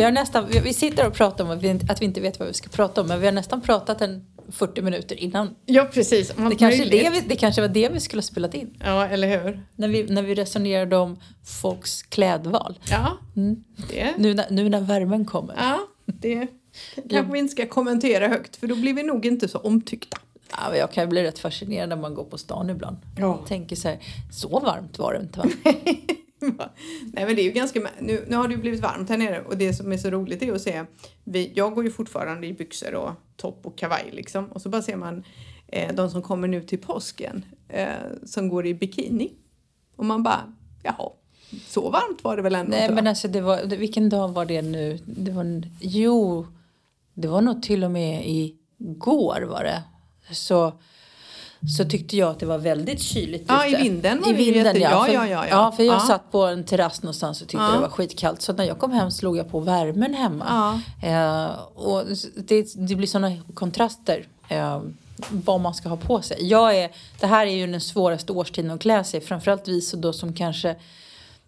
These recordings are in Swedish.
vi har nästan, vi, sitter och pratar om att vi, inte- att vi inte vet vad vi ska prata om men vi har nästan pratat en 40 minuter innan. Ja, precis. Det kanske, det, vi, det kanske var det vi skulle ha spelat in. Ja, eller hur? När vi, när vi resonerade om folks klädval. Ja, det... Nu när, nu när värmen kommer. Ja, det kanske vi inte ska kommentera högt för då blir vi nog inte så omtyckta. Ja, jag kan bli rätt fascinerad när man går på stan ibland. Ja. Jag tänker så här, så varmt var det inte va? Nej men det är ju ganska, nu, nu har det ju blivit varmt här nere och det som är så roligt är att se, vi, jag går ju fortfarande i byxor och topp och kavaj liksom och så bara ser man eh, de som kommer nu till påsken eh, som går i bikini och man bara, jaha, så varmt var det väl ändå Nej inte? men alltså det var, vilken dag var det nu? Det var, jo, det var nog till och med igår var det. Så, så tyckte jag att det var väldigt kyligt Ja, ute. i vinden var I vinden jätte- ja, för, ja, ja, ja. ja. för jag Ja. satt på en terrass någonstans och tyckte Ja. det var skitkallt. Så när jag kom hem slog jag på värmen hemma. Eh, och det, det blir sådana kontraster. Eh, vad man ska ha på sig. Jag är, det här är ju den svåraste årstiden att klä sig. Framförallt vi så då som kanske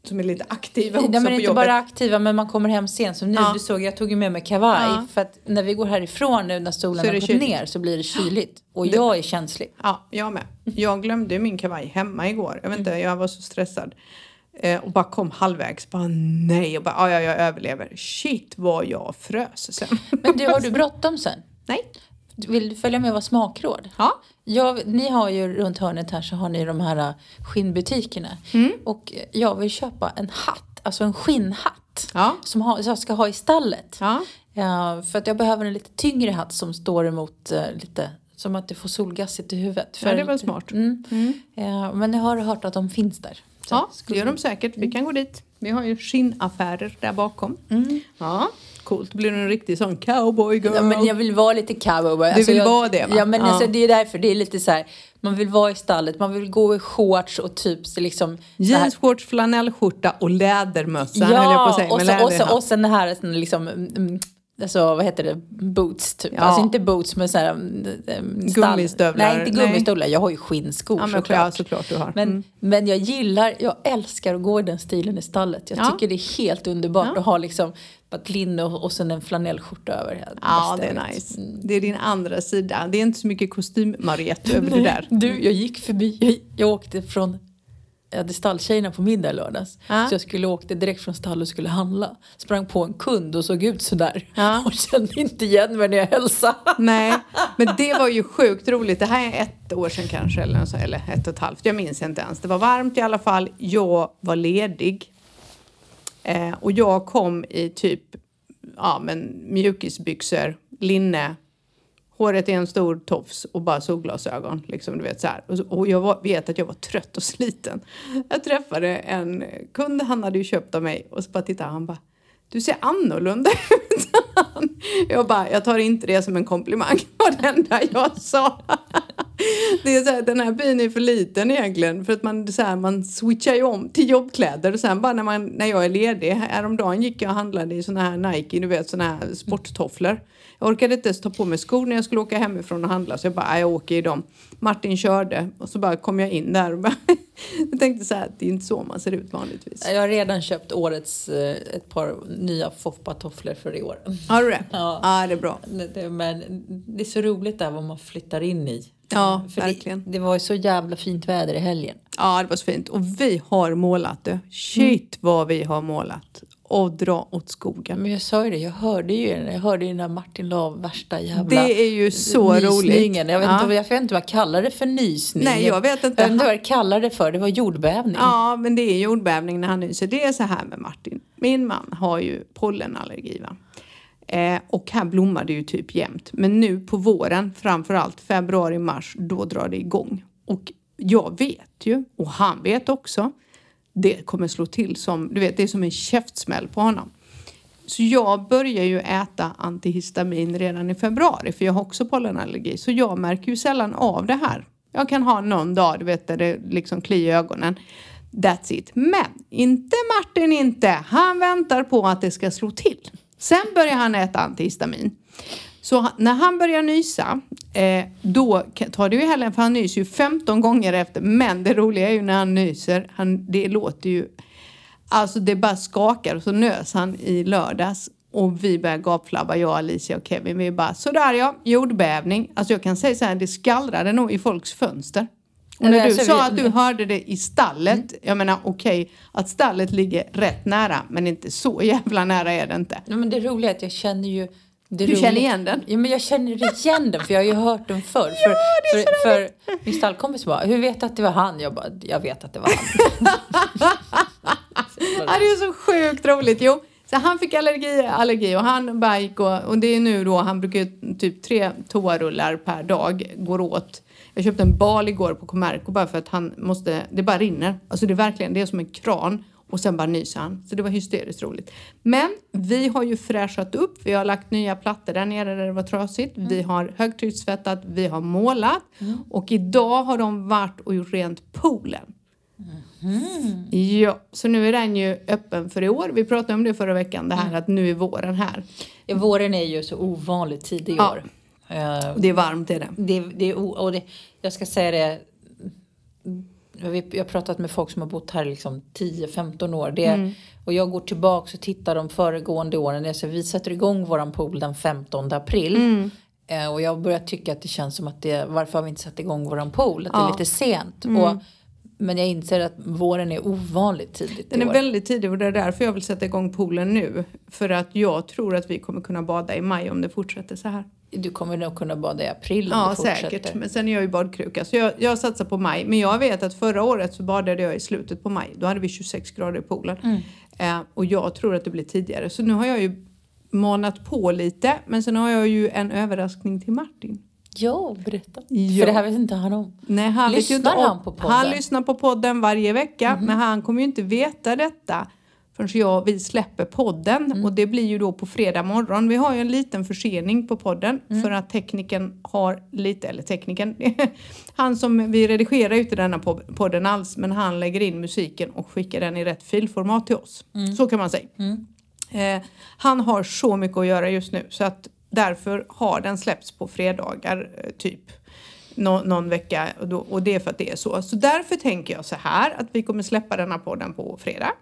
Som är lite aktiva också Nej, men inte jobbet. bara aktiva men man kommer hem sent. Som nu, Ja. du såg jag tog ju med mig kavaj. Ja. För att när vi går härifrån nu när solen är har det gått kyligt. ner så blir det kyligt. Och jag är känslig. Ja, jag med. Jag glömde min kavaj hemma igår. Jag vet inte, jag var så stressad. Eh, och bara kom halvvägs. Bara nej. Och bara, ja, ja, jag överlever. Shit vad jag frös sen. Men du, har du bråttom sen? nej. Vill du följa med och vara smakråd? Ja. Jag, ni har ju runt hörnet här så har ni de här äh, skinnbutikerna. Mm. Och jag vill köpa en hatt, alltså en skinnhatt. Ja. Som jag ska ha i stallet. Ja. Ja, för att jag behöver en lite tyngre hatt som står emot eh, lite som att det får solgassigt i huvudet. Ja, För det var lite- smart. Mm. Eh, men jag har hört att de finns där. Så Ja, det gör de säkert. Vi kan gå dit. Vi har ju skinnaffärer där bakom. Ja, coolt. Blir du en riktig sån cowboy girl? Ja, men jag vill vara lite cowboy. Du vill jag, vara det, va? Ja, men Ja. Alltså, det är därför. Det är lite så här, man vill vara i stallet, man vill gå i shorts och typ så liksom... Jeans, shorts, flanellskjorta och lädermössa höll jag på att säga. och, så, och, så, och sen det här liksom, mm, alltså vad heter det, boots typ. Ja. Alltså inte boots men så här, mm, mm, stall- Gummistövlar. Nej, inte gummistövlar. Jag har ju skinnskor Ja, men såklart. ja, såklart du har. Men, Mm. men jag gillar, jag älskar att gå i den stilen i stallet. Jag Ja. tycker det är helt underbart Ja. att ha liksom ett linne och, och sen en flanellskjorta över. Ja, det är nice. Det är din andra sida. Det är inte så mycket kostym-Mariette över det där. Du, jag gick förbi, jag, jag åkte från, jag hade stalltjejerna på middag lördags. Ja. Så jag skulle åkte direkt från stall och skulle handla. Sprang på en kund och såg ut sådär. Ja. Och kände inte igen mig när jag hälsade. Nej, men det var ju sjukt roligt. Det här är ett år sedan kanske, eller, så- eller ett och ett halvt. Jag minns inte ens. Det var varmt i alla fall. Jag var ledig. Eh, och jag kom i typ ja, men mjukisbyxor, linne, håret i en stor tofs och bara solglasögon. Liksom, du vet, så här. Och, och jag var, vet att jag var trött och sliten. Jag träffade en kund, han hade ju köpt av mig och så bara tittade han han bara du ser annorlunda ut. Jag bara, jag tar inte det som en komplimang. var det enda jag sa. Det är så här, den här byn är för liten egentligen. För att man, så här, man switchar ju om till jobbkläder. Och sen bara när, man, när jag är ledig. Häromdagen gick jag och handlade i såna här Nike, du vet såna här sporttofflor. Jag orkade inte ens ta på mig skor när jag skulle åka hemifrån och handla. Så jag bara, "Nej, jag åker i dem. Martin körde och så bara kom jag in där och bara, jag tänkte så här, det är inte så man ser ut vanligtvis. Jag har redan köpt årets eh, ett par nya Foppa-tofflor för i år. Har du det? Ja. ja det är bra. Men det är så roligt där vad man flyttar in i. Ja, För verkligen. Det, det var ju så jävla fint väder i helgen. Ja, det var så fint. Och vi har målat det. Shit vad vi har målat. Och dra åt skogen. Men jag sa ju det, jag hörde ju jag hörde ju när Martin la värsta jävla Det är ju så roligt. nysningen. Jag vet, Ja. inte, jag vet inte vad jag kallar det för nysning. Nej, jag vet inte. Jag vet inte vad jag kallar det för, det var jordbävning. Ja, men det är jordbävning när han nyser. Det är så här med Martin. Min man har ju pollenallergi. Va? Eh, och här blommar det ju typ jämt. Men nu på våren, framförallt februari, mars, då drar det igång. Och jag vet ju, och han vet också, det kommer slå till som, du vet, det är som en käftsmäll på honom. Så jag börjar ju äta antihistamin redan i februari för jag har också pollenallergi. Så jag märker ju sällan av det här. Jag kan ha någon dag, du vet, där det liksom kliar i ögonen. That's it. Men inte Martin inte. Han väntar på att det ska slå till. Sen börjar han äta antihistamin. Så när han börjar nysa, eh, då tar det ju heller, för han nyser ju 15 gånger efter. Men det roliga är ju när han nyser, han, det låter ju Alltså det bara skakar och så nös han i lördags och vi började gapflabba, jag, Alicia och Kevin. Vi bara sådär ja, jordbävning. Alltså jag kan säga så här, det skallrade nog i folks fönster. Och när du sa att du hörde det i stallet, jag menar okej att stallet ligger rätt nära men inte så jävla nära är det inte. Ja, men det roliga är att jag känner ju... Du känner igen den? Ja, men jag känner igen den för jag har ju hört den förr. för, för, för min stallkompis bara, hur vet du att det var han? Jag bara, jag vet att det var han. Ja, det är så sjukt roligt. Jo, så han fick allergi, allergi och han bara gick och, och det är nu då, han brukar ju typ tre toarullar per dag går åt. Jag köpte en bal igår på Comerco bara för att han måste, det bara rinner. Alltså det är verkligen, det är som en kran och sen bara nyser han. Så det var hysteriskt roligt. Men vi har ju fräschat upp, vi har lagt nya plattor där nere där det var trasigt. Vi har högtryckstvättat, vi har målat och idag har de varit och gjort rent poolen. Ja, så nu är den ju öppen för i år. Vi pratade om det förra veckan, det här att nu är våren här. Ja, våren är ju så ovanligt tidig i Ja. år. Och det är varmt är det. det, det och det, jag ska säga det. Jag har pratat med folk som har bott här liksom 10-15 år. Det, Mm. Och jag går tillbaka och tittar de föregående åren. Alltså, vi sätter igång våran pool den 15 april. Mm. Eh, och jag börjar tycka att det känns som att det, varför har vi inte satt igång våran pool? Att det Ja. Mm. är lite sent. Och, men jag inser att våren är ovanligt tidigt Den är år. väldigt tidig och det är därför jag vill sätta igång poolen nu. För att jag tror att vi kommer kunna bada i maj om det fortsätter så här. Du kommer nog kunna bada i april om Ja, fortsätter. säkert. Men sen är jag ju badkruka så jag, jag satsar på maj. Men jag vet att förra året så badade jag i slutet på maj. Då hade vi 26 grader i poolen. Mm. Eh, och jag tror att det blir tidigare. Så nu har jag ju manat på lite. Men sen har jag ju en överraskning till Martin. Ja, berätta. Ja. För det här vet inte han om. Nej, han vet ju Lyssnar inte om- han på podden? Han lyssnar på podden varje vecka, men han kommer ju inte veta detta förrän jag, vi släpper podden. Mm. Och det blir ju då på fredag morgon. Vi har ju en liten försening på podden Mm. för att tekniken har lite, eller tekniken, han som vi redigerar ju inte denna po- podden alls, men han lägger in musiken och skickar den i rätt filformat till oss. Mm. Så kan man säga. Eh, han har så mycket att göra just nu så att därför har den släppts på fredagar eh, typ. Nå, någon vecka och, då, och det är för att det är så. Så därför tänker jag så här att vi kommer släppa denna podden på fredag.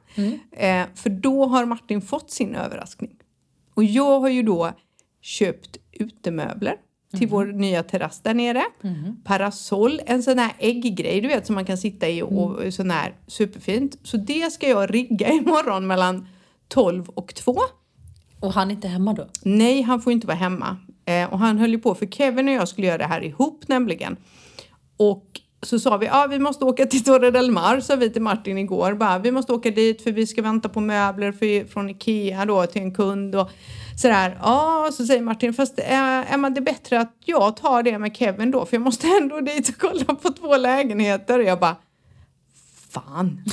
Eh, för då har Martin fått sin överraskning. Och jag har ju då köpt utemöbler till vår nya terrass där nere. Parasoll, en sån här ägggrej du vet som man kan sitta i och och sån här superfint. Så det ska jag rigga imorgon mellan 12 och 2. Och han är inte hemma då? Nej, han får inte vara hemma. Eh, och han höll ju på, för Kevin och jag skulle göra det här ihop nämligen. Och så sa vi, ja vi måste åka till Torre del Mar, sa vi till Martin igår. Bara, vi måste åka dit för vi ska vänta på möbler för, från Ikea då till en kund. Och sådär. Ja, så säger Martin, fast eh, Emma det är bättre att jag tar det med Kevin då för jag måste ändå dit och kolla på två lägenheter. Och jag bara, fan,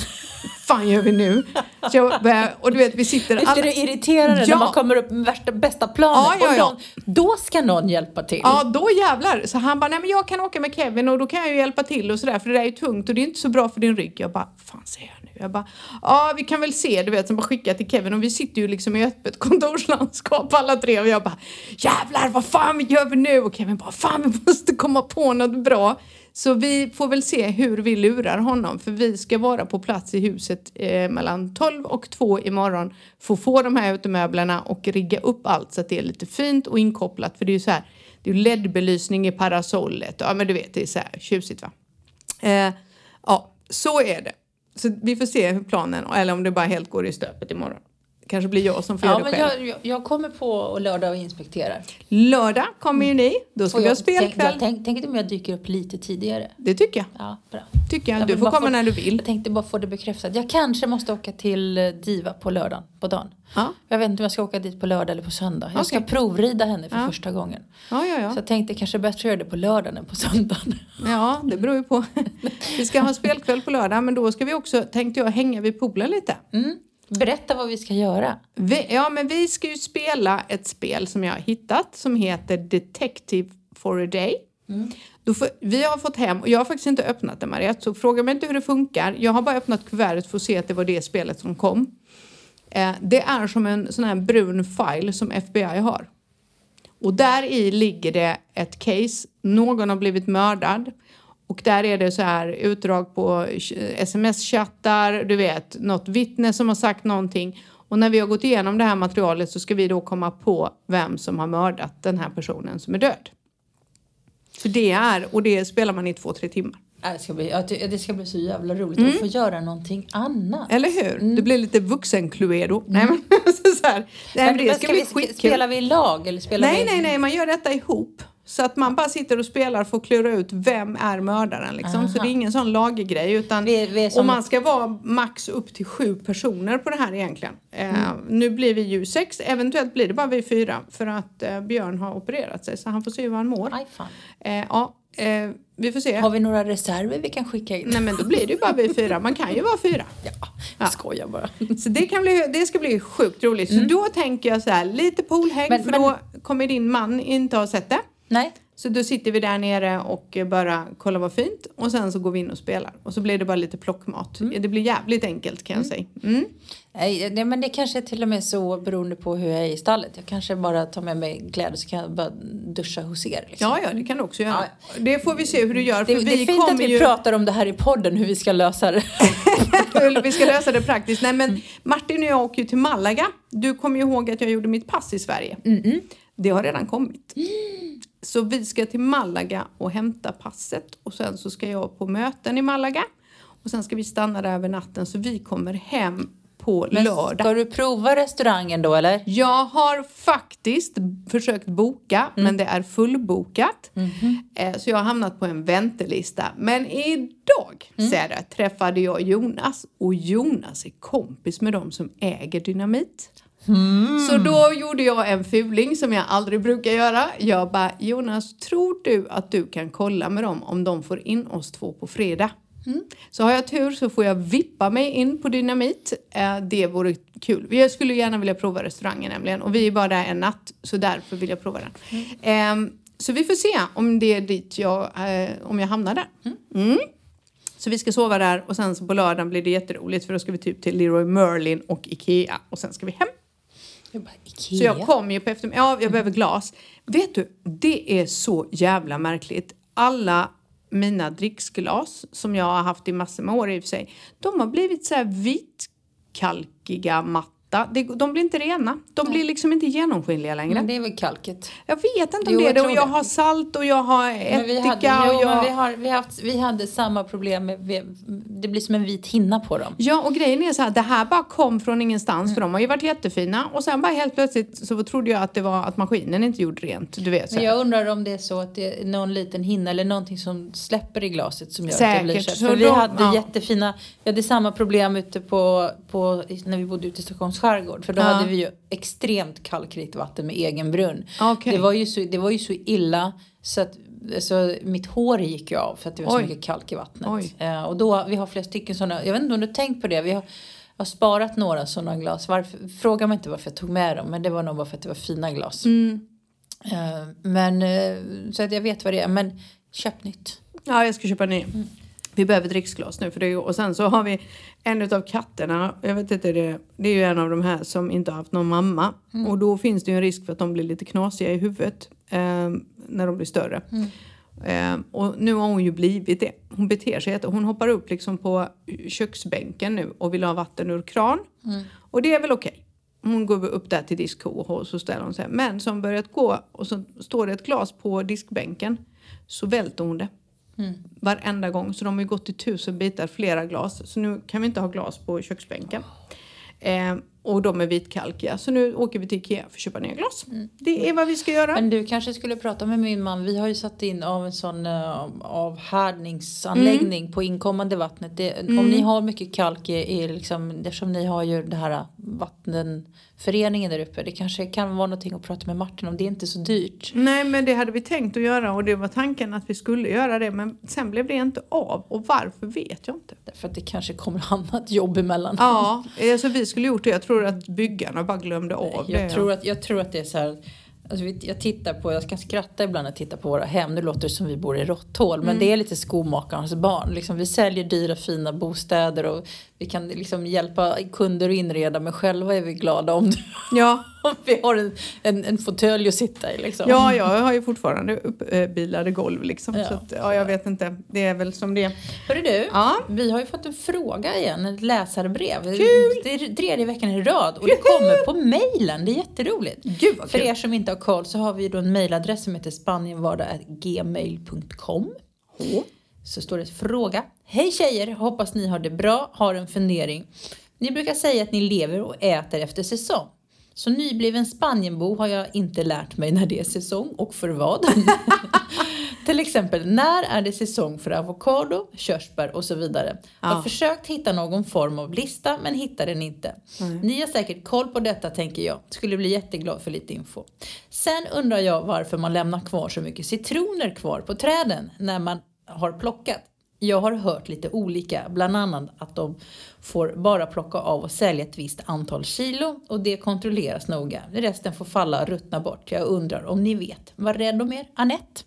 fan gör vi nu? Så jag börjar, och du vet vi sitter Visst är det irriterande Ja. när man kommer upp med värsta bästa planen Ja, ja, ja. och någon, då ska någon hjälpa till. Ja, då jävlar. Så han bara, nej men jag kan åka med Kevin och då kan jag ju hjälpa till och sådär för det där är ju tungt och det är inte så bra för din rygg. Jag bara, fan säger jag nu? Jag bara, ja vi kan väl se, du vet, som bara skicka till Kevin och vi sitter ju liksom i öppet kontorslandskap alla tre och jag bara, jävlar vad fan gör vi nu? Och Kevin bara, fan vi måste komma på något bra. Så vi får väl se hur vi lurar honom för vi ska vara på plats i huset eh, mellan 12 och 2 imorgon för att få de här utemöblerna och rigga upp allt så att det är lite fint och inkopplat för det är ju så här det är ju LED-belysning i parasollet ja men du vet det är så här tjusigt va. Eh, ja, så är det. Så vi får se hur planen, eller om det bara helt går i stöpet imorgon. Kanske blir jag som får Ja, göra det men själv. jag, jag, kommer på lördag och inspekterar. Lördag kommer ju ni, då ska Och vi ha tänk, spelkväll. jag tänk, tänk om jag dyker upp lite tidigare. Det tycker jag. Ja, bra. Tycker jag. Du får komma få- när du vill. Jag tänkte bara få det bekräftat. Jag kanske måste åka till eh, Diva på lördagen, på dagen. Ja, Jag vet inte om jag ska åka dit på lördag eller på söndag. Jag ska Okej. provrida henne för Ja. första gången. ja, ja. ja. Så jag tänkte kanske bättre göra det på lördagen än på söndagen. Ja, det beror ju på. Vi ska ha spelkväll på lördag, men då ska vi också, tänkte jag, hänga vid poolen lite. Mm. Berätta vad vi ska göra. Vi, ja, men vi ska ju spela ett spel som jag har hittat som heter Detective for a Day. Då får, vi har fått hem, och jag har faktiskt inte öppnat det Mariette, så fråga mig inte hur det funkar. Jag har bara öppnat kuvertet för att se att det var det spelet som kom. Eh, det är som en sån här brun file som FBI har. Och där i ligger det ett case, någon har blivit mördad och där är det så här utdrag på sms-chattar, du vet, något vittne som har sagt någonting. Och när vi har gått igenom det här materialet så ska vi då komma på vem som har mördat den här personen som är död. Så det är, och det spelar man i två, tre timmar. Det ska, bli, det ska bli så jävla roligt mm. att få göra någonting annat. Eller hur? Mm. Det blir lite vuxen-Cluedo. Mm. Nej, men, så här. Nej, men det ska, ska bli skitkul. Spelar vi lag? Eller spelar nej, vi... nej, nej, man gör detta ihop. Så att man bara sitter och spelar för att klura ut vem är mördaren liksom. Så det är ingen sån lagergrej utan vi, vi som... och man ska vara max upp till sju personer på det här egentligen. Eh, mm. Uh, nu blir vi ju sex, eventuellt blir det bara vi fyra för att uh, Björn har opererat sig så han får se hur han mår. Aj. Uh, ja, Eh, vi får se. Har vi några reserver vi kan skicka in? Nej men då blir det ju bara vi fyra. Man kan ju vara fyra. Ja, jag skojar bara. Så det, kan bli, det ska bli sjukt roligt. Mm. Så då tänker jag så här, lite poolhäng men, för men... då kommer din man inte ha sett det. Nej. Så då sitter vi där nere och bara kollar vad fint och sen så går vi in och spelar. Och så blir det bara lite plockmat. Mm. Det blir jävligt enkelt kan jag mm. säga. Mm. Nej, det, men det kanske är till och med så beroende på hur jag är i stallet. Jag kanske bara tar med mig kläder så kan jag bara duscha hos er. Liksom. Ja, ja, det kan du också göra. Ja. Det får vi se hur du gör. Det, för det är fint att vi ju... pratar om det här i podden, hur vi ska lösa det. vi ska lösa det praktiskt. Nej, men Martin och jag åker ju till Malaga. Du kommer ju ihåg att jag gjorde mitt pass i Sverige. Mm Det har redan kommit. Så vi ska till Malaga och hämta passet och sen så ska jag på möten i Malaga och sen ska vi stanna där över natten så vi kommer hem på Men lördag. Ska du prova restaurangen då eller? Jag har faktiskt försökt boka mm. men det är fullbokat. Mm -hmm. Så jag har hamnat på en väntelista. Men idag mm. Sarah, träffade jag Jonas och Jonas är kompis med de som äger Dynamit. Mm. Så då gjorde jag en fuling som jag aldrig brukar göra. Jag bara, Jonas, tror du att du kan kolla med dem om de får in oss två på fredag? Mm. Så har jag tur så får jag vippa mig in på Dynamit. Eh, det vore kul. Jag skulle gärna vilja prova restaurangen nämligen och vi är bara där en natt så därför vill jag prova den. Mm. Så vi får se om det är dit jag, eh, om jag hamnar där. Mm. mm. Så vi ska sova där och sen så på lördagen blir det jätteroligt för då ska vi typ till Leroy Merlin och Ikea och sen ska vi hem. Jag bara, så jag kom ju på eftermiddagen. Ja, jag behöver glas. Vet du, det är så jävla märkligt. Alla mina dricksglas som jag har haft i massor med år i och för sig, de har blivit så här vitkalkiga, matta matta. De blir inte rena. De Nej. blir liksom inte genomskinliga längre. Men det är väl kalket? Jag vet inte om jo, det är det. Och jag det. har salt och jag har ättika. Vi och jag... vi, har, vi, haft, vi hade samma problem med, det blir som en vit hinna på dem. Ja och grejen är så här, det här bara kom från ingenstans mm. för de har ju varit jättefina och sen bara helt plötsligt så trodde jag att det var att maskinen inte gjorde rent. Du vet, Men jag undrar om det är så att det är någon liten hinna eller någonting som släpper i glaset som gör Säkert. att det blir så. För vi hade ja. jättefina, vi hade samma problem ute på, på när vi bodde ute i Stockholms skärgård för då ja hade vi ju extremt kalkrikt vatten med egen brunn. Okay. Det, var ju så, det var ju så illa så att alltså, mitt hår gick ju av för att det var Oj. så mycket kalk i vattnet. Eh, och då, vi har flera stycken sådana, jag vet inte om du har tänkt på det. Vi har, jag har sparat några sådana glas. Varför, fråga mig inte varför jag tog med dem men det var nog bara för att det var fina glas. Mm. Eh, men eh, så att jag vet vad det är. Men köp nytt. Ja, jag ska köpa ny. Mm. Vi behöver dricksglas nu för det, och sen så har vi en av katterna, jag vet inte det, det är ju en av de här som inte har haft någon mamma. Mm. Och då finns det ju en risk för att de blir lite knasiga i huvudet eh, när de blir större. Mm. Eh, och nu har hon ju blivit det. Hon beter sig hon hoppar upp liksom på köksbänken nu och vill ha vatten ur kran. Mm. Och det är väl okej. Okay. Hon går upp där till disk och så ställer hon sig. Men som börjat gå och så står det ett glas på diskbänken så välter hon det. Mm. Varenda gång. Så de har ju gått i tusen bitar, flera glas. Så nu kan vi inte ha glas på köksbänken. Eh, och de är vitkalkiga. Så nu åker vi till Ikea för att köpa nya glas. Mm. Det är vad vi ska göra. Men du kanske skulle prata med min man. Vi har ju satt in av en sån uh, avhärdningsanläggning mm. på inkommande vattnet. Det, mm. Om ni har mycket kalk i, i liksom, eftersom ni har ju det här vattenföreningen där uppe. Det kanske kan vara någonting att prata med Martin om. Det är inte så dyrt. Nej men det hade vi tänkt att göra och det var tanken att vi skulle göra det. Men sen blev det inte av. Och varför vet jag inte. Därför att det kanske kommer annat jobb emellan. Ja, alltså vi skulle gjort det. Jag tror att byggarna bara glömde av jag det. Tror att, jag tror att det är så här Alltså jag tittar på, jag kan skratta ibland när jag tittar på våra hem. Nu låter det som vi bor i råtthål. Men mm. det är lite skomakarens barn. Liksom, vi säljer dyra fina bostäder och vi kan liksom hjälpa kunder att inreda. Men själva är vi glada om det. Ja, vi har en, en, en fåtölj att sitta i liksom. Ja, jag har ju fortfarande uppbilade golv liksom. Ja. Så att, ja, jag vet inte. Det är väl som det är. Hörru du, Ja. vi har ju fått en fråga igen, ett läsarbrev. Kul! Det är tredje veckan i rad och det kommer på mejlen, det är jätteroligt. Gud vad För kul. er som inte har koll så har vi då en mejladress som heter spanienvardag.gmail.com. Så står det fråga. Hej tjejer, hoppas ni har det bra, har en fundering. Ni brukar säga att ni lever och äter efter säsong. Som nybliven Spanienbo har jag inte lärt mig när det är säsong och för vad. Till exempel, när är det säsong för avokado, körsbär och så vidare? Har Ja. försökt hitta någon form av lista men hittar den inte. Ni har säkert koll på detta tänker jag. Skulle bli jätteglad för lite info. Sen undrar jag varför man lämnar kvar så mycket citroner kvar på träden när man har plockat. Jag har hört lite olika, bland annat att de får bara plocka av och sälja ett visst antal kilo och det kontrolleras noga. Resten får falla och ruttna bort. Jag undrar om ni vet. Var rädd om er. Annette?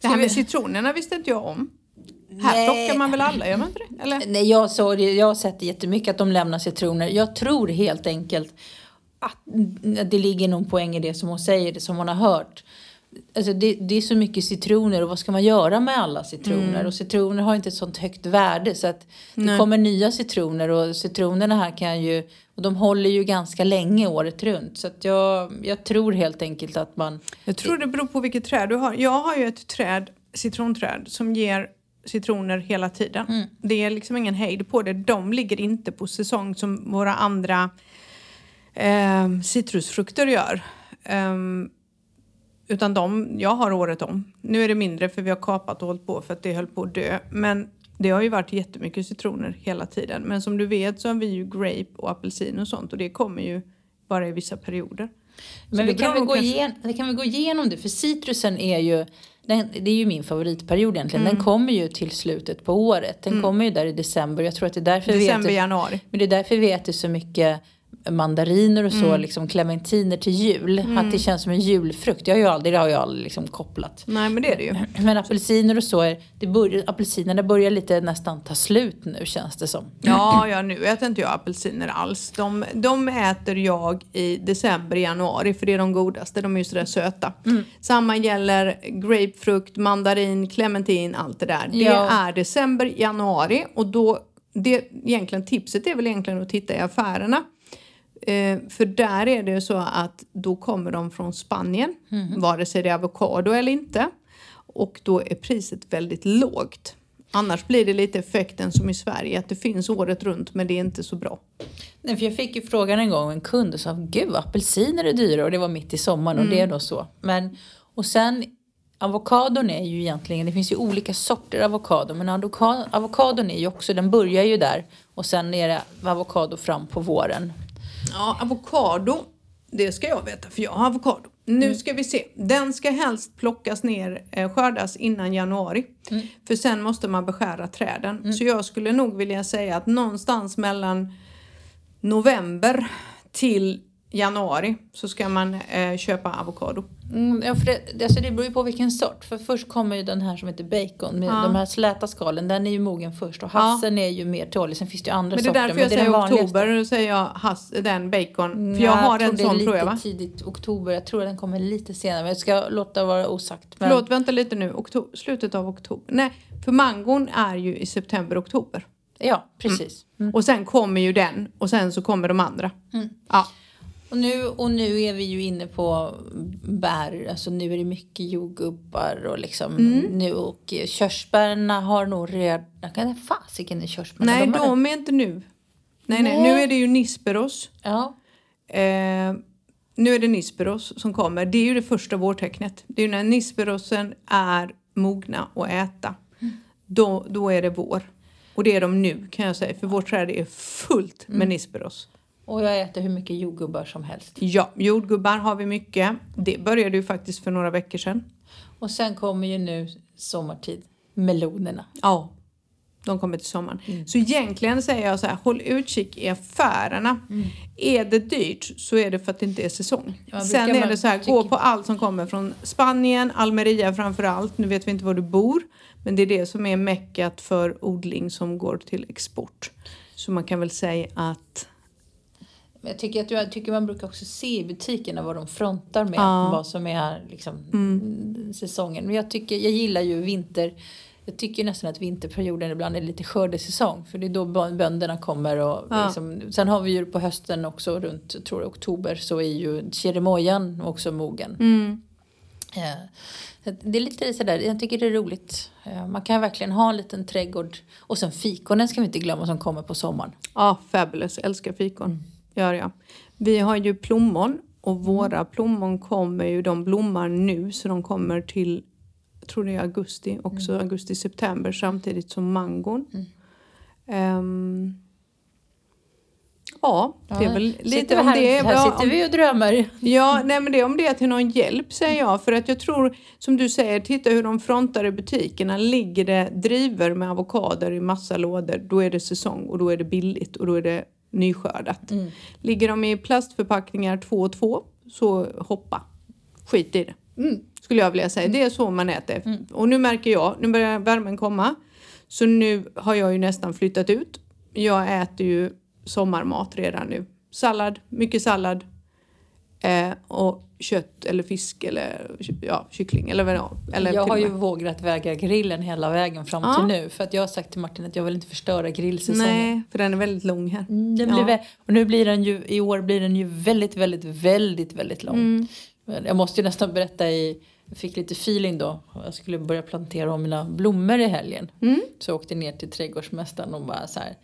Det här vi- med citronerna visste inte jag om. Här Nej. plockar man väl alla, gör man inte det? Eller? Nej, jag, såg det, jag har sett jättemycket att de lämnar citroner. Jag tror helt enkelt att det ligger någon poäng i det som hon säger, det som hon har hört. Alltså det, det är så mycket citroner och vad ska man göra med alla citroner? Och citroner har inte ett sånt högt värde så att det kommer nya citroner och citronerna här kan ju, och de håller ju ganska länge året runt. Så att jag, jag tror helt enkelt att man Jag tror det beror på vilket träd du har. Jag har ju ett träd, citronträd, som ger citroner hela tiden. Det är liksom ingen hejd på det. De ligger inte på säsong som våra andra eh, citrusfrukter gör. Ehm, utan de, jag har året om. Nu är det mindre för vi har kapat och hållit på för att det höll på att dö. Men det har ju varit jättemycket citroner hela tiden. Men som du vet så har vi ju grape och apelsin och sånt och det kommer ju bara i vissa perioder. Men vi kan, nog gå igen, vi kan väl gå igenom det, för citrusen är ju, den, det är ju min favoritperiod egentligen. Mm. Den kommer ju till slutet på året. Den kommer ju där i december. Jag tror att det är därför December, vi äter, januari. men det är därför vi äter så mycket mandariner och så, Mm. liksom clementiner till jul. Att det känns som en julfrukt. Jag har ju aldrig, det har jag aldrig liksom kopplat. Nej men det är det ju. Men apelsiner och så, är, det börjar, apelsinerna börjar lite nästan ta slut nu känns det som. Ja, ja nu äter inte jag apelsiner alls. De, de äter jag i december, januari för det är de godaste. De är ju sådär söta. Samma gäller grapefrukt, mandarin, clementin, allt det där. Det Ja. är december, januari och då, det, egentligen tipset är väl egentligen att titta i affärerna. Eh, för där är det ju så att då kommer de från Spanien, vare sig det är avokado eller inte. Och då är priset väldigt lågt. Annars blir det lite effekten som i Sverige, att det finns året runt men det är inte så bra. Nej, för jag fick ju frågan en gång en kund och sa gud apelsiner är dyra och det var mitt i sommaren och det är då så. Men, och sen avokadon är ju egentligen, det finns ju olika sorter avokado men avoka- avokadon är ju också, den börjar ju där och sen är det avokado fram på våren. Ja, avokado, det ska jag veta för jag har avokado. Nu ska vi se, den ska helst plockas ner, eh, skördas innan januari. För sen måste man beskära träden. Så jag skulle nog vilja säga att någonstans mellan november till januari så ska man eh, köpa avokado. Mm, ja, för det, alltså det beror ju på vilken sort. För först kommer ju den här som heter bacon med de här släta skalen. Den är ju mogen först och hasseln är ju mer tålig. Sen finns det ju andra Men det är sorter. därför jag är säger oktober, då säger jag has, den bacon. För Ja, jag har en det är sån tror jag va? tidigt oktober. Jag tror den kommer lite senare. Men jag ska låta vara osagt. Men... Förlåt, vänta lite nu. Okto- slutet av oktober. Nej, för mangon är ju i september, oktober. Ja, precis. Mm. Och sen kommer ju den och sen så kommer de andra. Ja. Och, nu, och nu är vi ju inne på bär. Alltså nu är det mycket jordgubbar och liksom Mm. nu. Och körsbärna har nog redan... Kan fasiken är körsbärna? Nej, de de är inte nu. Nej, nej, Nej. nu är det ju Nisperos. Ja. Eh, nu är det Nisperos som kommer. Det är ju det första vårtecknet. Det är ju när Nisperosen är mogna att äta. Då, då är det vår. Och det är de nu kan jag säga. För vårt träd är fullt med Nisperos. Och jag äter hur mycket jordgubbar som helst. Ja, jordgubbar har vi mycket. Det började ju faktiskt för några veckor sedan. Och sen kommer ju nu sommartid. Melonerna. Ja, de kommer till sommaren. Så egentligen säger jag så här, håll utkik i affärerna. Är det dyrt så är det för att det inte är säsong. Ja, Sen är det så här, gå på allt som kommer från Spanien, Almeria framför allt. Nu vet vi inte var du bor, men det är det som är meckat för odling som går till export. Så man kan väl säga att Jag tycker, att, jag tycker man brukar också se i butikerna vad de frontar med. Ja. Vad som är liksom, säsongen. Men jag, tycker, jag gillar ju vinter. Jag tycker nästan att vinterperioden ibland är lite skördesäsong. För det är då bö- bönderna kommer. Och Ja. liksom, sen har vi ju på hösten också runt jag tror är oktober så är ju keremojan också mogen. Mm. Eh, så att Det är lite sådär, jag tycker det är roligt. Eh, Man kan verkligen ha en liten trädgård. Och sen fikonen ska vi inte glömma som kommer på sommaren. Ja, fabulous. Älskar fikon. Gör jag. Vi har ju plommon och våra plommon kommer ju, de blommar nu så de kommer till, jag tror det är augusti, också augusti-september samtidigt som mangon. Ehm, ja, det är väl lite om här, det. Här Ja, sitter vi och drömmer. Ja, nej men det är om det är till någon hjälp säger jag. För att jag tror, som du säger, titta hur de frontar i butikerna. Ligger det drivor med avokader i massa lådor, då är det säsong och då är det billigt och då är det nyskördat. Ligger de i plastförpackningar två och två, så hoppa. Skit i det. Skulle jag vilja säga. Det är så man äter. Och nu märker jag, nu börjar värmen komma. Så nu har jag ju nästan flyttat ut. Jag äter ju sommarmat redan nu. Sallad, mycket sallad. Eh, och kött eller fisk eller ja, kyckling eller vad. Eller jag har ju vågat väga grillen hela vägen fram Ja. till nu. För att jag har sagt till Martin att jag vill inte förstöra grillsäsongen. Nej, för den är väldigt lång här. Mm, Den Ja. blir vä- och nu blir den ju, i år blir den ju väldigt, väldigt, väldigt, väldigt lång. Mm. Jag måste ju nästan berätta i, jag fick lite feeling då. Jag skulle börja plantera om mina blommor i helgen. Mm. Så jag åkte ner till trädgårdsmästaren och bara så här,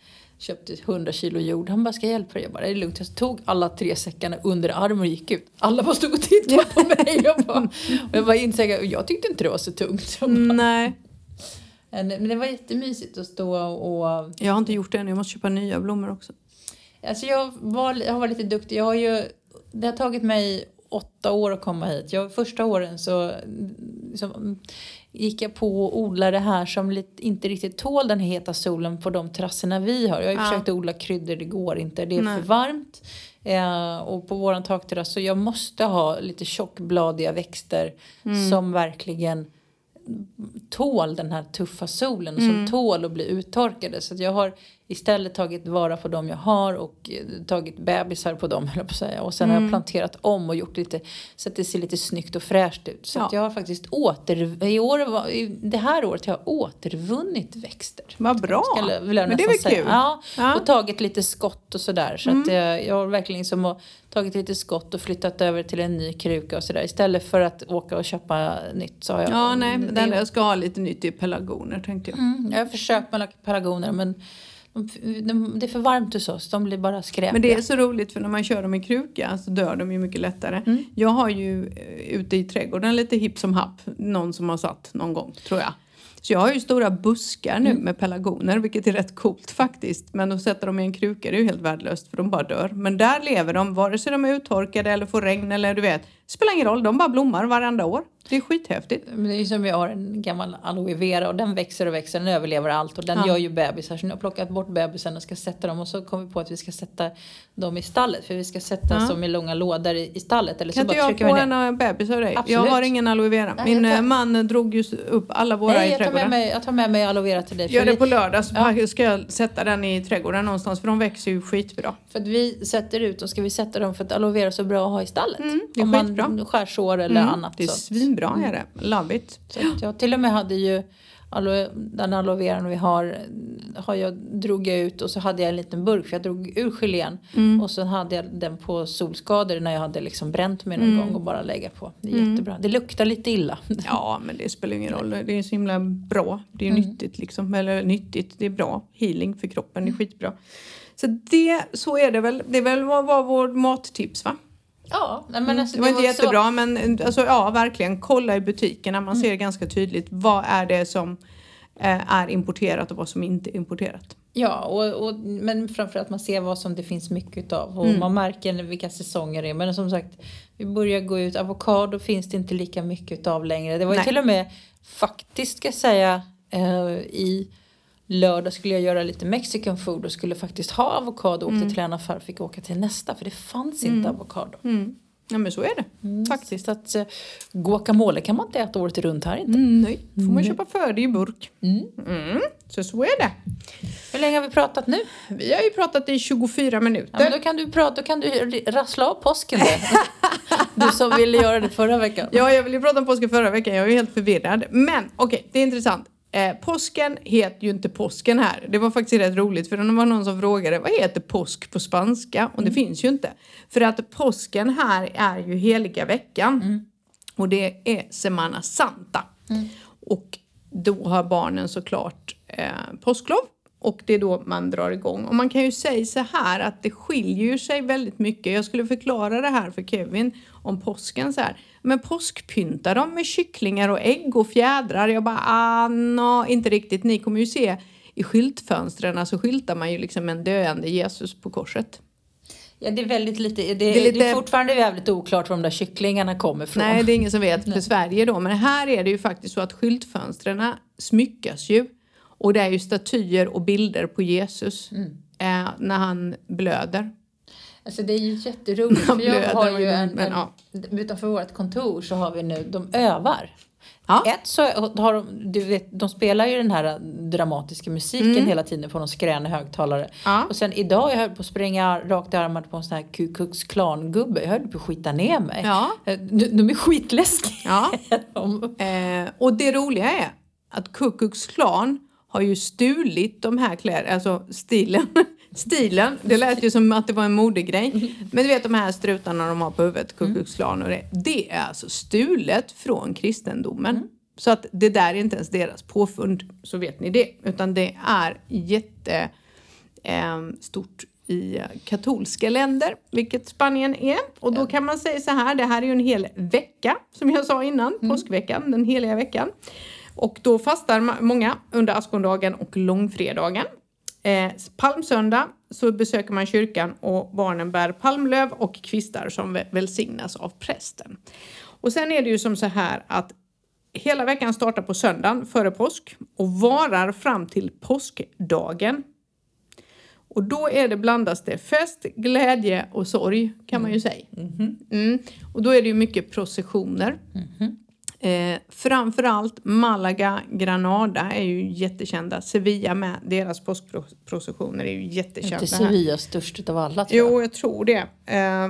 köpte 100 kilo jord. Han bara, ska jag hjälpa dig? Jag bara, det är lugnt. Jag tog alla tre säckarna under armen och gick ut. Alla bara stod och tittade på mig. Jag bara, och jag bara insåg, jag tyckte inte det var så tungt. Bara, Nej, men men det var jättemysigt att stå och jag har inte gjort det än. Jag måste köpa nya blommor också. Alltså jag, var, jag har varit lite duktig. Jag har ju, det har tagit mig åtta år att komma hit. Jag, första åren så liksom, gick jag på och odlade det här som lite, inte riktigt tål den heta solen på de terrasserna vi har. Jag har ju Ja. försökt odla kryddor, det går inte. Det är Nej. för varmt. Eh, och på våran takterrass så jag måste ha lite tjockbladiga växter Mm. som verkligen tål den här tuffa solen och som Mm. tål att bli uttorkade. Så att jag har istället tagit vara på de jag har och eh, tagit bebisar på dem höll på att säga. Och sen har Mm. jag planterat om och gjort lite så att det ser lite snyggt och fräscht ut. Så Ja. jag har faktiskt åter, i år, i det här året har jag återvunnit växter. Vad bra! Skulle vill jag Men det är väl säga. kul? Ja, Ja. Mm. och tagit lite skott och sådär. Så att jag, jag har verkligen liksom har tagit lite skott och flyttat över till en ny kruka och sådär. Istället för att åka och köpa nytt så har jag... Ja, nej, den jag ska ha lite nytt i pelargoner tänkte jag. Mm, jag har försökt med pelargoner men de, de, det är för varmt hos oss. De blir bara skräpiga. Men det är så roligt för när man kör dem i kruka så dör de ju mycket lättare. Mm. Jag har ju eh, ute i trädgården lite hipp som happ, någon som har satt någon gång tror jag. Så jag har ju stora buskar nu Mm. med pelargoner vilket är rätt coolt faktiskt. Men att sätta dem i en kruka det är ju helt värdelöst för de bara dör. Men där lever de vare sig de är uttorkade eller får regn eller du vet. Spelar ingen roll, de bara blommar varenda år. Det är skithäftigt. Men det är ju som vi har en gammal aloe vera och den växer och växer, den överlever allt och den Ja. gör ju bebisar. Så nu har jag plockat bort bebisarna och ska sätta dem och så kom vi på att vi ska sätta dem i stallet för vi ska sätta Ja. som i långa lådor i, i stallet. Eller så Kan inte bara jag få en eh, bebis av dig? Absolut. Jag har ingen aloe vera. Nej, Min jag tar- eh, man drog ju upp alla våra Nej, i jag tar, med trädgården. mig, jag tar med mig aloe vera till dig. Gör det vi, på lördag så Ja. ska jag sätta den i trädgården någonstans för de växer ju skitbra. För att vi sätter ut och ska vi sätta dem för att aloe vera är så bra att ha i stallet. Mm, det är Om skitbra. man skär sår eller Mm, annat. Det är så. svinbra är det. Love it. Så jag till och med hade ju aloe, den aloe veran vi har, har jag, drog jag ut och så hade jag en liten burk för jag drog ur gelén Mm. och så hade jag den på solskador när jag hade liksom bränt mig någon Mm. gång och bara lägga på. Det är jättebra. Det luktar lite illa. Ja, men det spelar ingen roll. Det är så himla bra. Det är Mm. nyttigt liksom. Eller nyttigt, det är bra. Healing för kroppen, det är skitbra. Så det, så är det väl. Det är väl vad var vårt mattips va? Ja, men alltså, det var inte så- jättebra men alltså, ja verkligen kolla i butikerna. Man ser ganska tydligt vad är det som eh, är importerat och vad som inte är importerat. Ja, och, och, men framförallt man ser vad som det finns mycket av och Mm. man märker vilka säsonger det är. Men som sagt, vi börjar gå ut. Avokado finns det inte lika mycket av längre. Det var ju Nej. till och med faktiskt ska jag säga eh, i lördag skulle jag göra lite mexican food och skulle faktiskt ha avokado. Åkte till en affär och fick åka till nästa för det fanns inte avokado. Mm. Ja men så är det mm, faktiskt. Så att, uh, guacamole kan man inte äta året runt här inte. Mm, nej, får man mm. köpa för det i burk. Mm. Mm, så så är det. Hur länge har vi pratat nu? Vi har ju pratat i 24 minuter. Ja, men då kan du prata, då kan du rassla av påsken Du som ville göra det förra veckan. Ja, jag ville prata om påsken förra veckan. Jag är ju helt förvirrad. Men okej, okay, det är intressant. Eh, påsken heter ju inte påsken här. Det var faktiskt rätt roligt för det var någon som frågade vad heter påsk på spanska? Och det mm. finns ju inte. För att påsken här är ju heliga veckan. Mm. Och det är Semana Santa. Mm. Och då har barnen såklart eh, påsklov. Och det är då man drar igång. Och man kan ju säga så här att det skiljer sig väldigt mycket. Jag skulle förklara det här för Kevin om påsken så här. Men påskpyntar de med kycklingar och ägg och fjädrar? Jag bara, ah, no, inte riktigt. Ni kommer ju se i skyltfönstren så skyltar man ju liksom en döende Jesus på korset. Ja, det är väldigt lite, det, det, är, lite, det är fortfarande jävligt oklart var de där kycklingarna kommer ifrån. Nej, det är ingen som vet för Sverige då. Men här är det ju faktiskt så att skyltfönstren smyckas ju. Och det är ju statyer och bilder på Jesus mm. eh, när han blöder. Alltså det är ju jätteroligt. För jag har ju en, men, ja. Utanför vårt kontor så har vi nu, de övar. Ja. Ett så har de, du vet, de spelar ju den här dramatiska musiken mm. hela tiden på någon skränig högtalare. Ja. Och sen idag, jag höll på att springa rakt i armarna på en sån här Ku Klux Klan-gubbe. Jag höll på att skita ner mig. Ja. Eh, de, de är skitläskiga. Ja. eh, och det roliga är att Ku Klux Klan har ju stulit de här kläderna, alltså stilen. Stilen, det lät ju som att det var en modegrej. Men du vet de här strutarna de har på huvudet, Ku Klux Klan och det. Det är alltså stulet från kristendomen. Mm. Så att det där är inte ens deras påfund, så vet ni det. Utan det är jättestort eh, i katolska länder, vilket Spanien är. Och då kan man säga så här, det här är ju en hel vecka, som jag sa innan, mm. påskveckan, den heliga veckan. Och då fastar många under askondagen och långfredagen. Eh, palmsöndag så besöker man kyrkan och barnen bär palmlöv och kvistar som välsignas av prästen. Och sen är det ju som så här att hela veckan startar på söndagen före påsk och varar fram till påskdagen. Och då är det blandas det fest, glädje och sorg kan man ju säga. Mm. Mm. Och då är det ju mycket processioner. Mm. Eh, framförallt Malaga, Granada är ju jättekända. Sevilla med, deras påskprocessioner är ju jättekända. Är inte Sevilla störst av alla? Tror jag. Jo, jag tror det. Eh,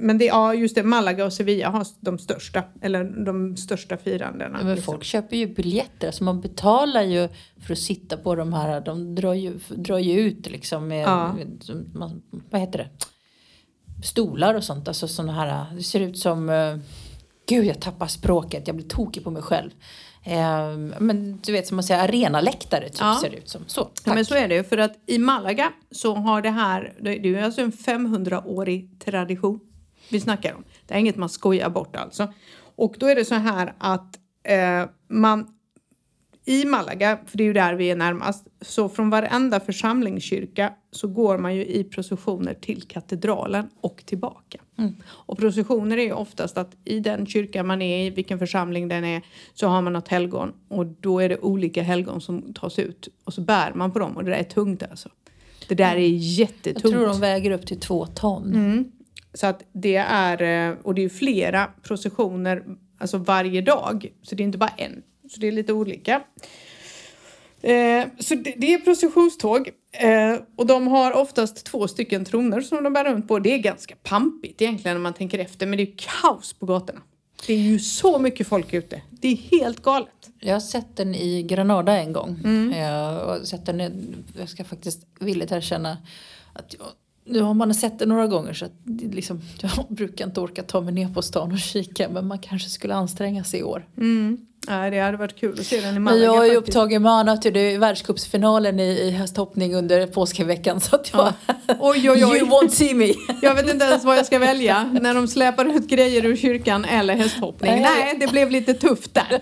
men det, ja, just det, Malaga och Sevilla har de största, eller de största firandena. Men liksom. folk köper ju biljetter, alltså man betalar ju för att sitta på de här, de drar ju, drar ju ut liksom med, ja. med vad heter det, stolar och sånt, alltså sådana här, det ser ut som eh, Gud, jag tappar språket. Jag blir tokig på mig själv. Eh, men du vet som man säger arenaläktare typ ja. ser det ut som. Så, ja, men så är det för att i Malaga så har det här, det är alltså en 500-årig tradition vi snackar om. Det är inget man skojar bort alltså. Och då är det så här att eh, man i Malaga, för det är ju där vi är närmast, så från varenda församlingskyrka så går man ju i processioner till katedralen och tillbaka. Mm. Och processioner är ju oftast att i den kyrka man är i, vilken församling den är, så har man något helgon och då är det olika helgon som tas ut och så bär man på dem och det där är tungt alltså. Det där är jättetungt. Jag tror de väger upp till två ton. Mm. Så att det är, eh, och det är flera processioner alltså varje dag, så det är inte bara en. Så det är lite olika. Eh, så det, det, är processionståg eh, och de har oftast två stycken troner som de bär runt på. Det är ganska pampigt egentligen när man tänker efter men det är kaos på gatorna. Det är ju så mycket folk ute. Det är helt galet. Jag har sett den i Granada en gång. Mm. Jag, eh, sett den, jag ska faktiskt villigt erkänna att jag nu har man sett det några gånger så att liksom, jag brukar inte orka ta mig ner på stan och kika men man kanske skulle anstränga sig i år. Mm. Ja, det hade varit kul att se den i Malaga. Jag är upptagen med annat. Det är världscupsfinalen i, i hästhoppning under påskveckan så att jag... Ja. Oj, oj, oj. You won't see me. Jag vet inte ens vad jag ska välja. När de släpar ut grejer ur kyrkan eller hästhoppning. Nej, Nej det blev lite tufft där.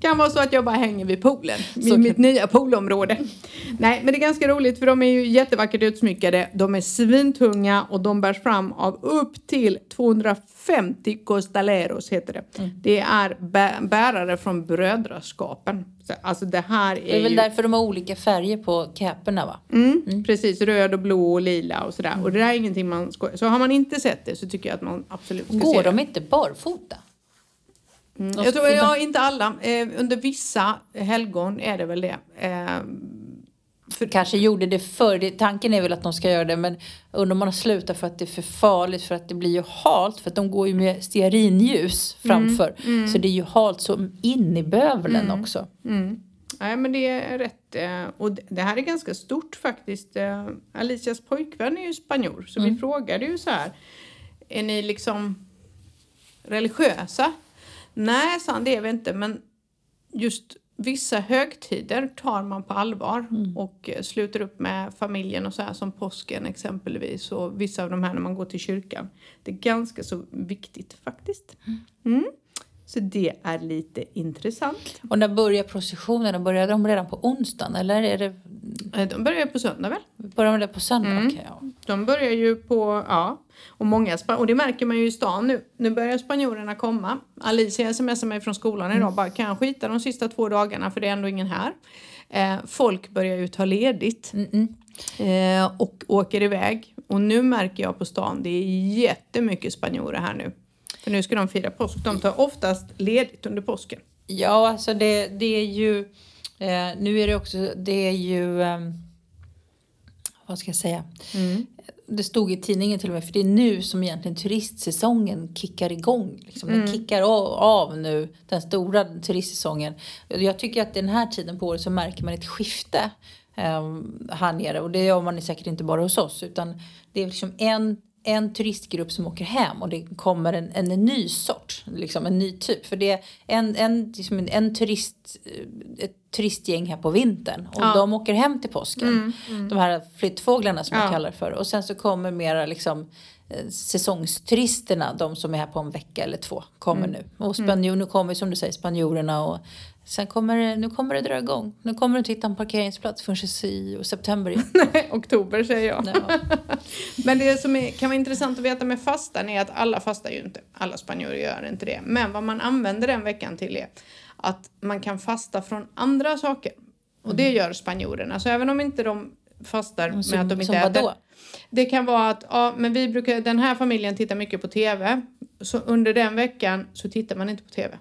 Kan vara så att jag bara hänger vid poolen, vid mitt nya poolområde. Nej, men det är ganska roligt för de är ju jättevackert utsmyckade. De är svintunga och de bärs fram av upp till 250 costaleros heter det. Mm. Det är bärare från brödraskapen. Så, alltså det här är Det är väl ju... därför de har olika färger på käporna va? Mm, mm. Precis, röd och blå och lila och sådär. Och det där är ingenting man skojar. Så har man inte sett det så tycker jag att man absolut ska Går se de det. inte barfota? Mm. Jag tror, ja, inte alla. Eh, under vissa helgon är det väl det. Eh, för... Kanske gjorde det förr. Tanken är väl att de ska göra det men undrar om man har slutat för att det är för farligt för att det blir ju halt för att de går ju med stearinljus framför. Mm. Mm. Så det är ju halt så in i bövelen mm. också. Mm. Nej men det är rätt. Eh, och det här är ganska stort faktiskt. Eh, Alicias pojkvän är ju spanjor så vi mm. frågade ju så här. Är ni liksom religiösa? Nej, sa han, det är vi inte, men just vissa högtider tar man på allvar mm. och eh, sluter upp med familjen och så här som påsken exempelvis och vissa av de här när man går till kyrkan. Det är ganska så viktigt faktiskt. Mm. Mm. Så det är lite intressant. Och när börjar processionerna? Börjar de redan på onsdagen eller är det? Eh, de börjar på söndag väl? Börjar de på söndag? Mm. Okay, ja. De börjar ju på, ja. Och, många, och det märker man ju i stan nu. Nu börjar spanjorerna komma. Alicia smsar mig från skolan idag mm. bara, kan jag skita de sista två dagarna för det är ändå ingen här. Eh, folk börjar ju ta ledigt. Eh, och åker iväg. Och nu märker jag på stan, det är jättemycket spanjorer här nu. För nu ska de fira påsk. De tar oftast ledigt under påsken. Ja, alltså det, det är ju... Eh, nu är det också... Det är ju... Eh, vad ska jag säga? Mm. Det stod i tidningen till och med, för det är nu som egentligen turistsäsongen kickar igång. Liksom. Den mm. kickar av, av, nu, den stora turistsäsongen. Jag tycker att den här tiden på året så märker man ett skifte eh, här nere. Och det gör man säkert inte bara hos oss, utan det är liksom en en turistgrupp som åker hem och det kommer en, en, en ny sort, liksom en ny typ. För det är en, en, liksom en turist, ett turistgäng här på vintern och ja. de åker hem till påsken. Mm, mm. De här flyttfåglarna som ja. jag kallar för. Och sen så kommer mera liksom eh, säsongsturisterna, de som är här på en vecka eller två, kommer mm. nu. Och spanjor, mm. nu kommer som du säger spanjorerna och Sen kommer det, nu kommer det dra igång. Nu kommer du inte hitta en parkeringsplats förrän i september igen. Nej, oktober säger jag. Ja. Men det som är, kan vara intressant att veta med fastan är att alla fastar ju inte. Alla spanjorer gör inte det. Men vad man använder den veckan till är att man kan fasta från andra saker. Och det mm. gör spanjorerna. Så även om inte de fastar som, med att de inte äter. Vadå? Det kan vara att ja, men vi brukar, den här familjen tittar mycket på TV. Så under den veckan så tittar man inte på TV.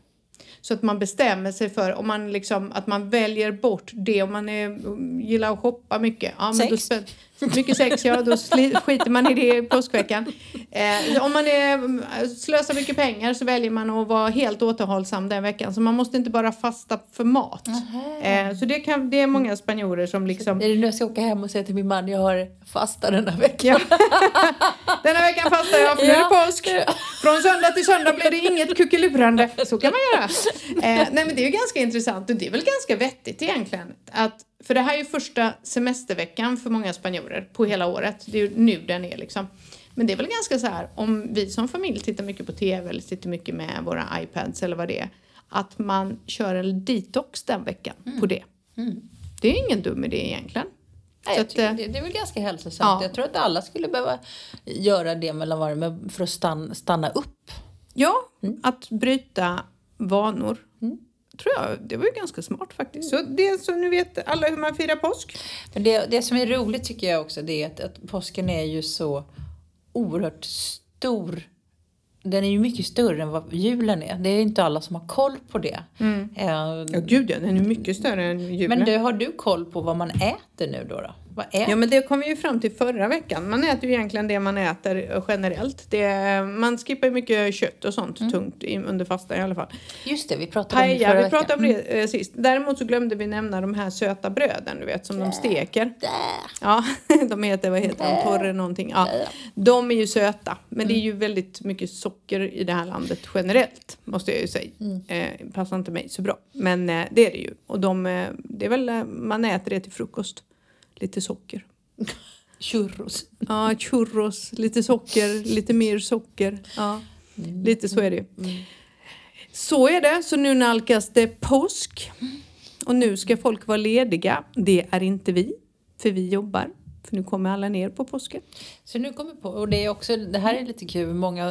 Så att man bestämmer sig för om man liksom, att man väljer bort det om man är, gillar att shoppa mycket. Ja, men sex? Då, mycket sex, ja då skiter man i det i påskveckan. Eh, om man är, slösar mycket pengar så väljer man att vara helt återhållsam den veckan. Så man måste inte bara fasta för mat. Eh, så det, kan, det är många spanjorer som liksom... Är det nu jag ska åka hem och säga till min man jag har fasta denna veckan? Ja. denna veckan fastar jag för nu är det påsk. Från söndag till söndag blir det inget kuckelurande. Så kan man göra. Eh, nej men det är ju ganska intressant och det är väl ganska vettigt egentligen. Att, för det här är ju första semesterveckan för många spanjorer på hela året. Det är ju nu den är liksom. Men det är väl ganska så här om vi som familj tittar mycket på TV eller sitter mycket med våra iPads eller vad det är. Att man kör en detox den veckan mm. på det. Mm. Det är ingen dum idé egentligen. Nej, att, det, det, är väl ganska hälsosamt. Ja. Jag tror att alla skulle behöva göra det mellan varje för att stanna, stanna upp. Ja, mm. att bryta vanor. Tror jag, det var ju ganska smart faktiskt. Så det så nu vet alla hur man firar påsk. Men det, det som är roligt tycker jag också det är att, att påsken är ju så oerhört stor den är ju mycket större än vad julen är. Det är inte alla som har koll på det. Mm. Uh, ja, gud ja, den är mycket större än julen. Men du, har du koll på vad man äter nu då? då? Vad äter? Ja men det kom vi ju fram till förra veckan. Man äter ju egentligen det man äter generellt. Det, man skippar ju mycket kött och sånt mm. tungt i, under fastan i alla fall. Just det, vi pratade Paella, om det förra vi pratade om det mm. eh, sist. Däremot så glömde vi nämna de här söta bröden du vet som de steker. Ja, de heter, vad heter de, torre någonting. Ja, de är ju söta. Men det är ju mm. väldigt mycket socker i det här landet generellt måste jag ju säga. Mm. Eh, passar inte mig så bra. Men eh, det är det ju. Och de, eh, det är väl, eh, man äter det till frukost lite socker. Churros. Ja, churros, lite socker, lite mer socker. Ja, mm. lite så är det ju. Mm. Så är det. Så nu nalkas det påsk. Och nu ska folk vara lediga. Det är inte vi, för vi jobbar. För nu kommer alla ner på påsken. Så nu kommer på, och det är också, det här är lite kul, många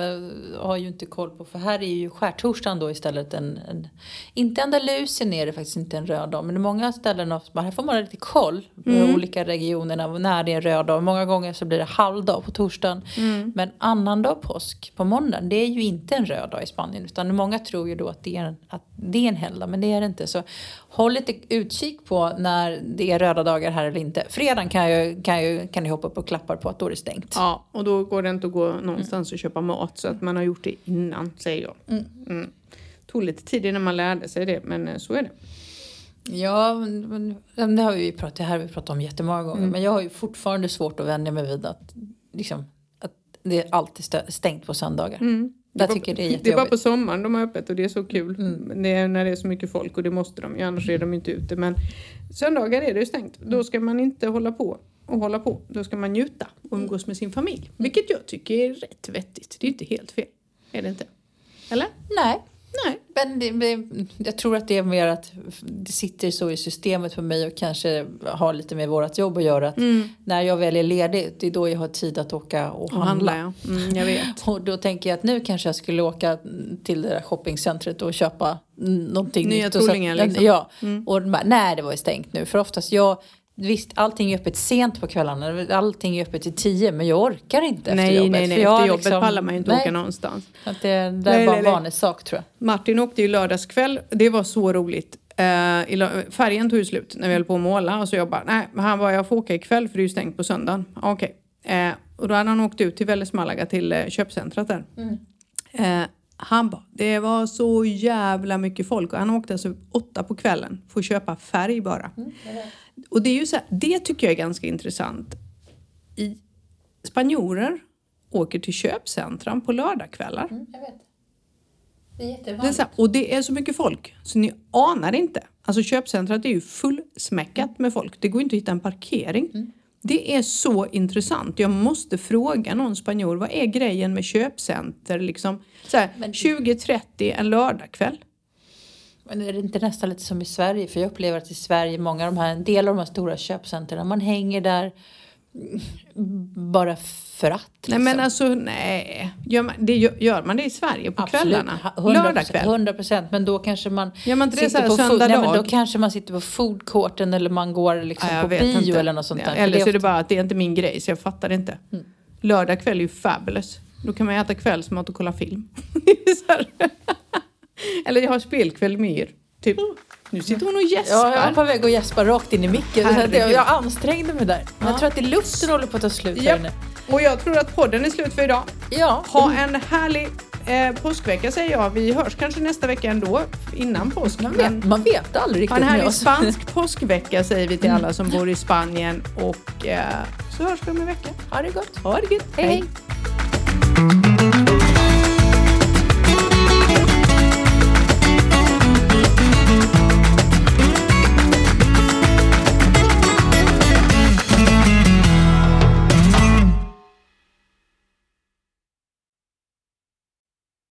har ju inte koll på, för här är ju skärtorsdagen då istället en, en inte Andalusien är det faktiskt inte en röd dag, men många ställen, här får man lite koll på mm. olika regionerna när det är en röd dag. Många gånger så blir det halvdag på torsdagen, mm. men annandag påsk på måndagen, det är ju inte en röd dag i Spanien, utan många tror ju då att det är en, att det är en helgdag, men det är det inte. Så håll lite utkik på när det är röda dagar här eller inte. Fredagen kan, jag, kan, jag, kan ni hoppa upp och klappar på att då är det stängt. Ja, och då går det inte att gå någonstans mm. och köpa mat så att man har gjort det innan, säger jag. Mm. Mm. Tog lite tid innan man lärde sig det, men eh, så är det. Ja, det har vi pratat, det här har vi pratat om jättemånga gånger. Mm. Men jag har ju fortfarande svårt att vänja mig vid att, liksom, att det är alltid stängt på söndagar. Mm. Jag tycker det är Det är bara på sommaren de har öppet och det är så kul. Mm. Det är när det är så mycket folk och det måste de ju, annars är de inte ute. Men söndagar är det ju stängt. Då ska man inte hålla på och hålla på. Då ska man njuta och umgås med sin familj. Vilket jag tycker är rätt vettigt. Det är inte helt fel. Är det inte? Eller? Nej. Nej. Men det, jag tror att det är mer att det sitter så i systemet för mig och kanske har lite med vårt jobb att göra. Att mm. När jag väljer ledigt, det är då jag har tid att åka och, och handla. handla ja. mm, jag vet. och då tänker jag att nu kanske jag skulle åka till det där shoppingcentret och köpa någonting Nya nytt. Nya liksom. Ja, mm. och nej det var ju stängt nu. För oftast jag Visst, allting är öppet sent på kvällarna. Allting är öppet till tio, men jag orkar inte nej, efter jobbet. Nej, nej, nej. Efter jobbet liksom, pallar man ju inte nej. åka någonstans. Att det, det nej, var en vanlig sak tror jag. Martin åkte ju lördagskväll. Det var så roligt. Uh, färgen tog ju slut när vi höll på att måla och så jag bara, nej, han bara, jag får åka ikväll för det är ju stängt på söndagen. Okej. Okay. Uh, och då hade han åkt ut till Vällers Malaga till uh, köpcentret där. Mm. Han bara, det var så jävla mycket folk och han åkte alltså åtta på kvällen för att köpa färg bara. Mm, och det är ju så här, det tycker jag är ganska intressant. I spanjorer åker till köpcentran på lördagskvällar. Mm, jag vet. Det är jättevanligt. Det är här, och det är så mycket folk så ni anar inte. Alltså köpcentrat är ju fullsmäckat med folk. Det går inte att hitta en parkering. Mm. Det är så intressant. Jag måste fråga någon spanjor, vad är grejen med köpcenter liksom? Så här, 20.30 en lördagkväll. Men är det inte nästan lite som i Sverige? För jag upplever att i Sverige, många av de här, en del av de här stora köpcentren, man hänger där bara för att. Liksom. Nej men alltså nej. Gör man det, gör man det i Sverige på Absolut. kvällarna? Lördagkväll? 100 procent. Men då kanske man gör man inte det sitter på food, nej, men Då kanske man sitter på foodcourten eller man går liksom ja, på bio inte. eller något sånt där. eller så är det bara att det är inte min grej så jag fattar inte. Mm. Lördag kväll är ju fabulous. Då kan man äta kvällsmat och kolla film. eller jag har spelkväll med er. Typ. Nu sitter hon och gäspar. Ja, jag är på väg att gäspa rakt in i micken. Herregud. Jag ansträngde mig där. Men ja. jag tror att det luften håller på att ta slut här inne. Och jag tror att podden är slut för idag. Ja. Ha en härlig eh, påskvecka säger jag. Vi hörs kanske nästa vecka ändå, innan påsk. Man vet, man vet aldrig riktigt Ha en härlig spansk påskvecka säger vi till alla som bor i Spanien. Och eh, så hörs vi om en vecka. Ha det gott. Ha det gott. hej. hej.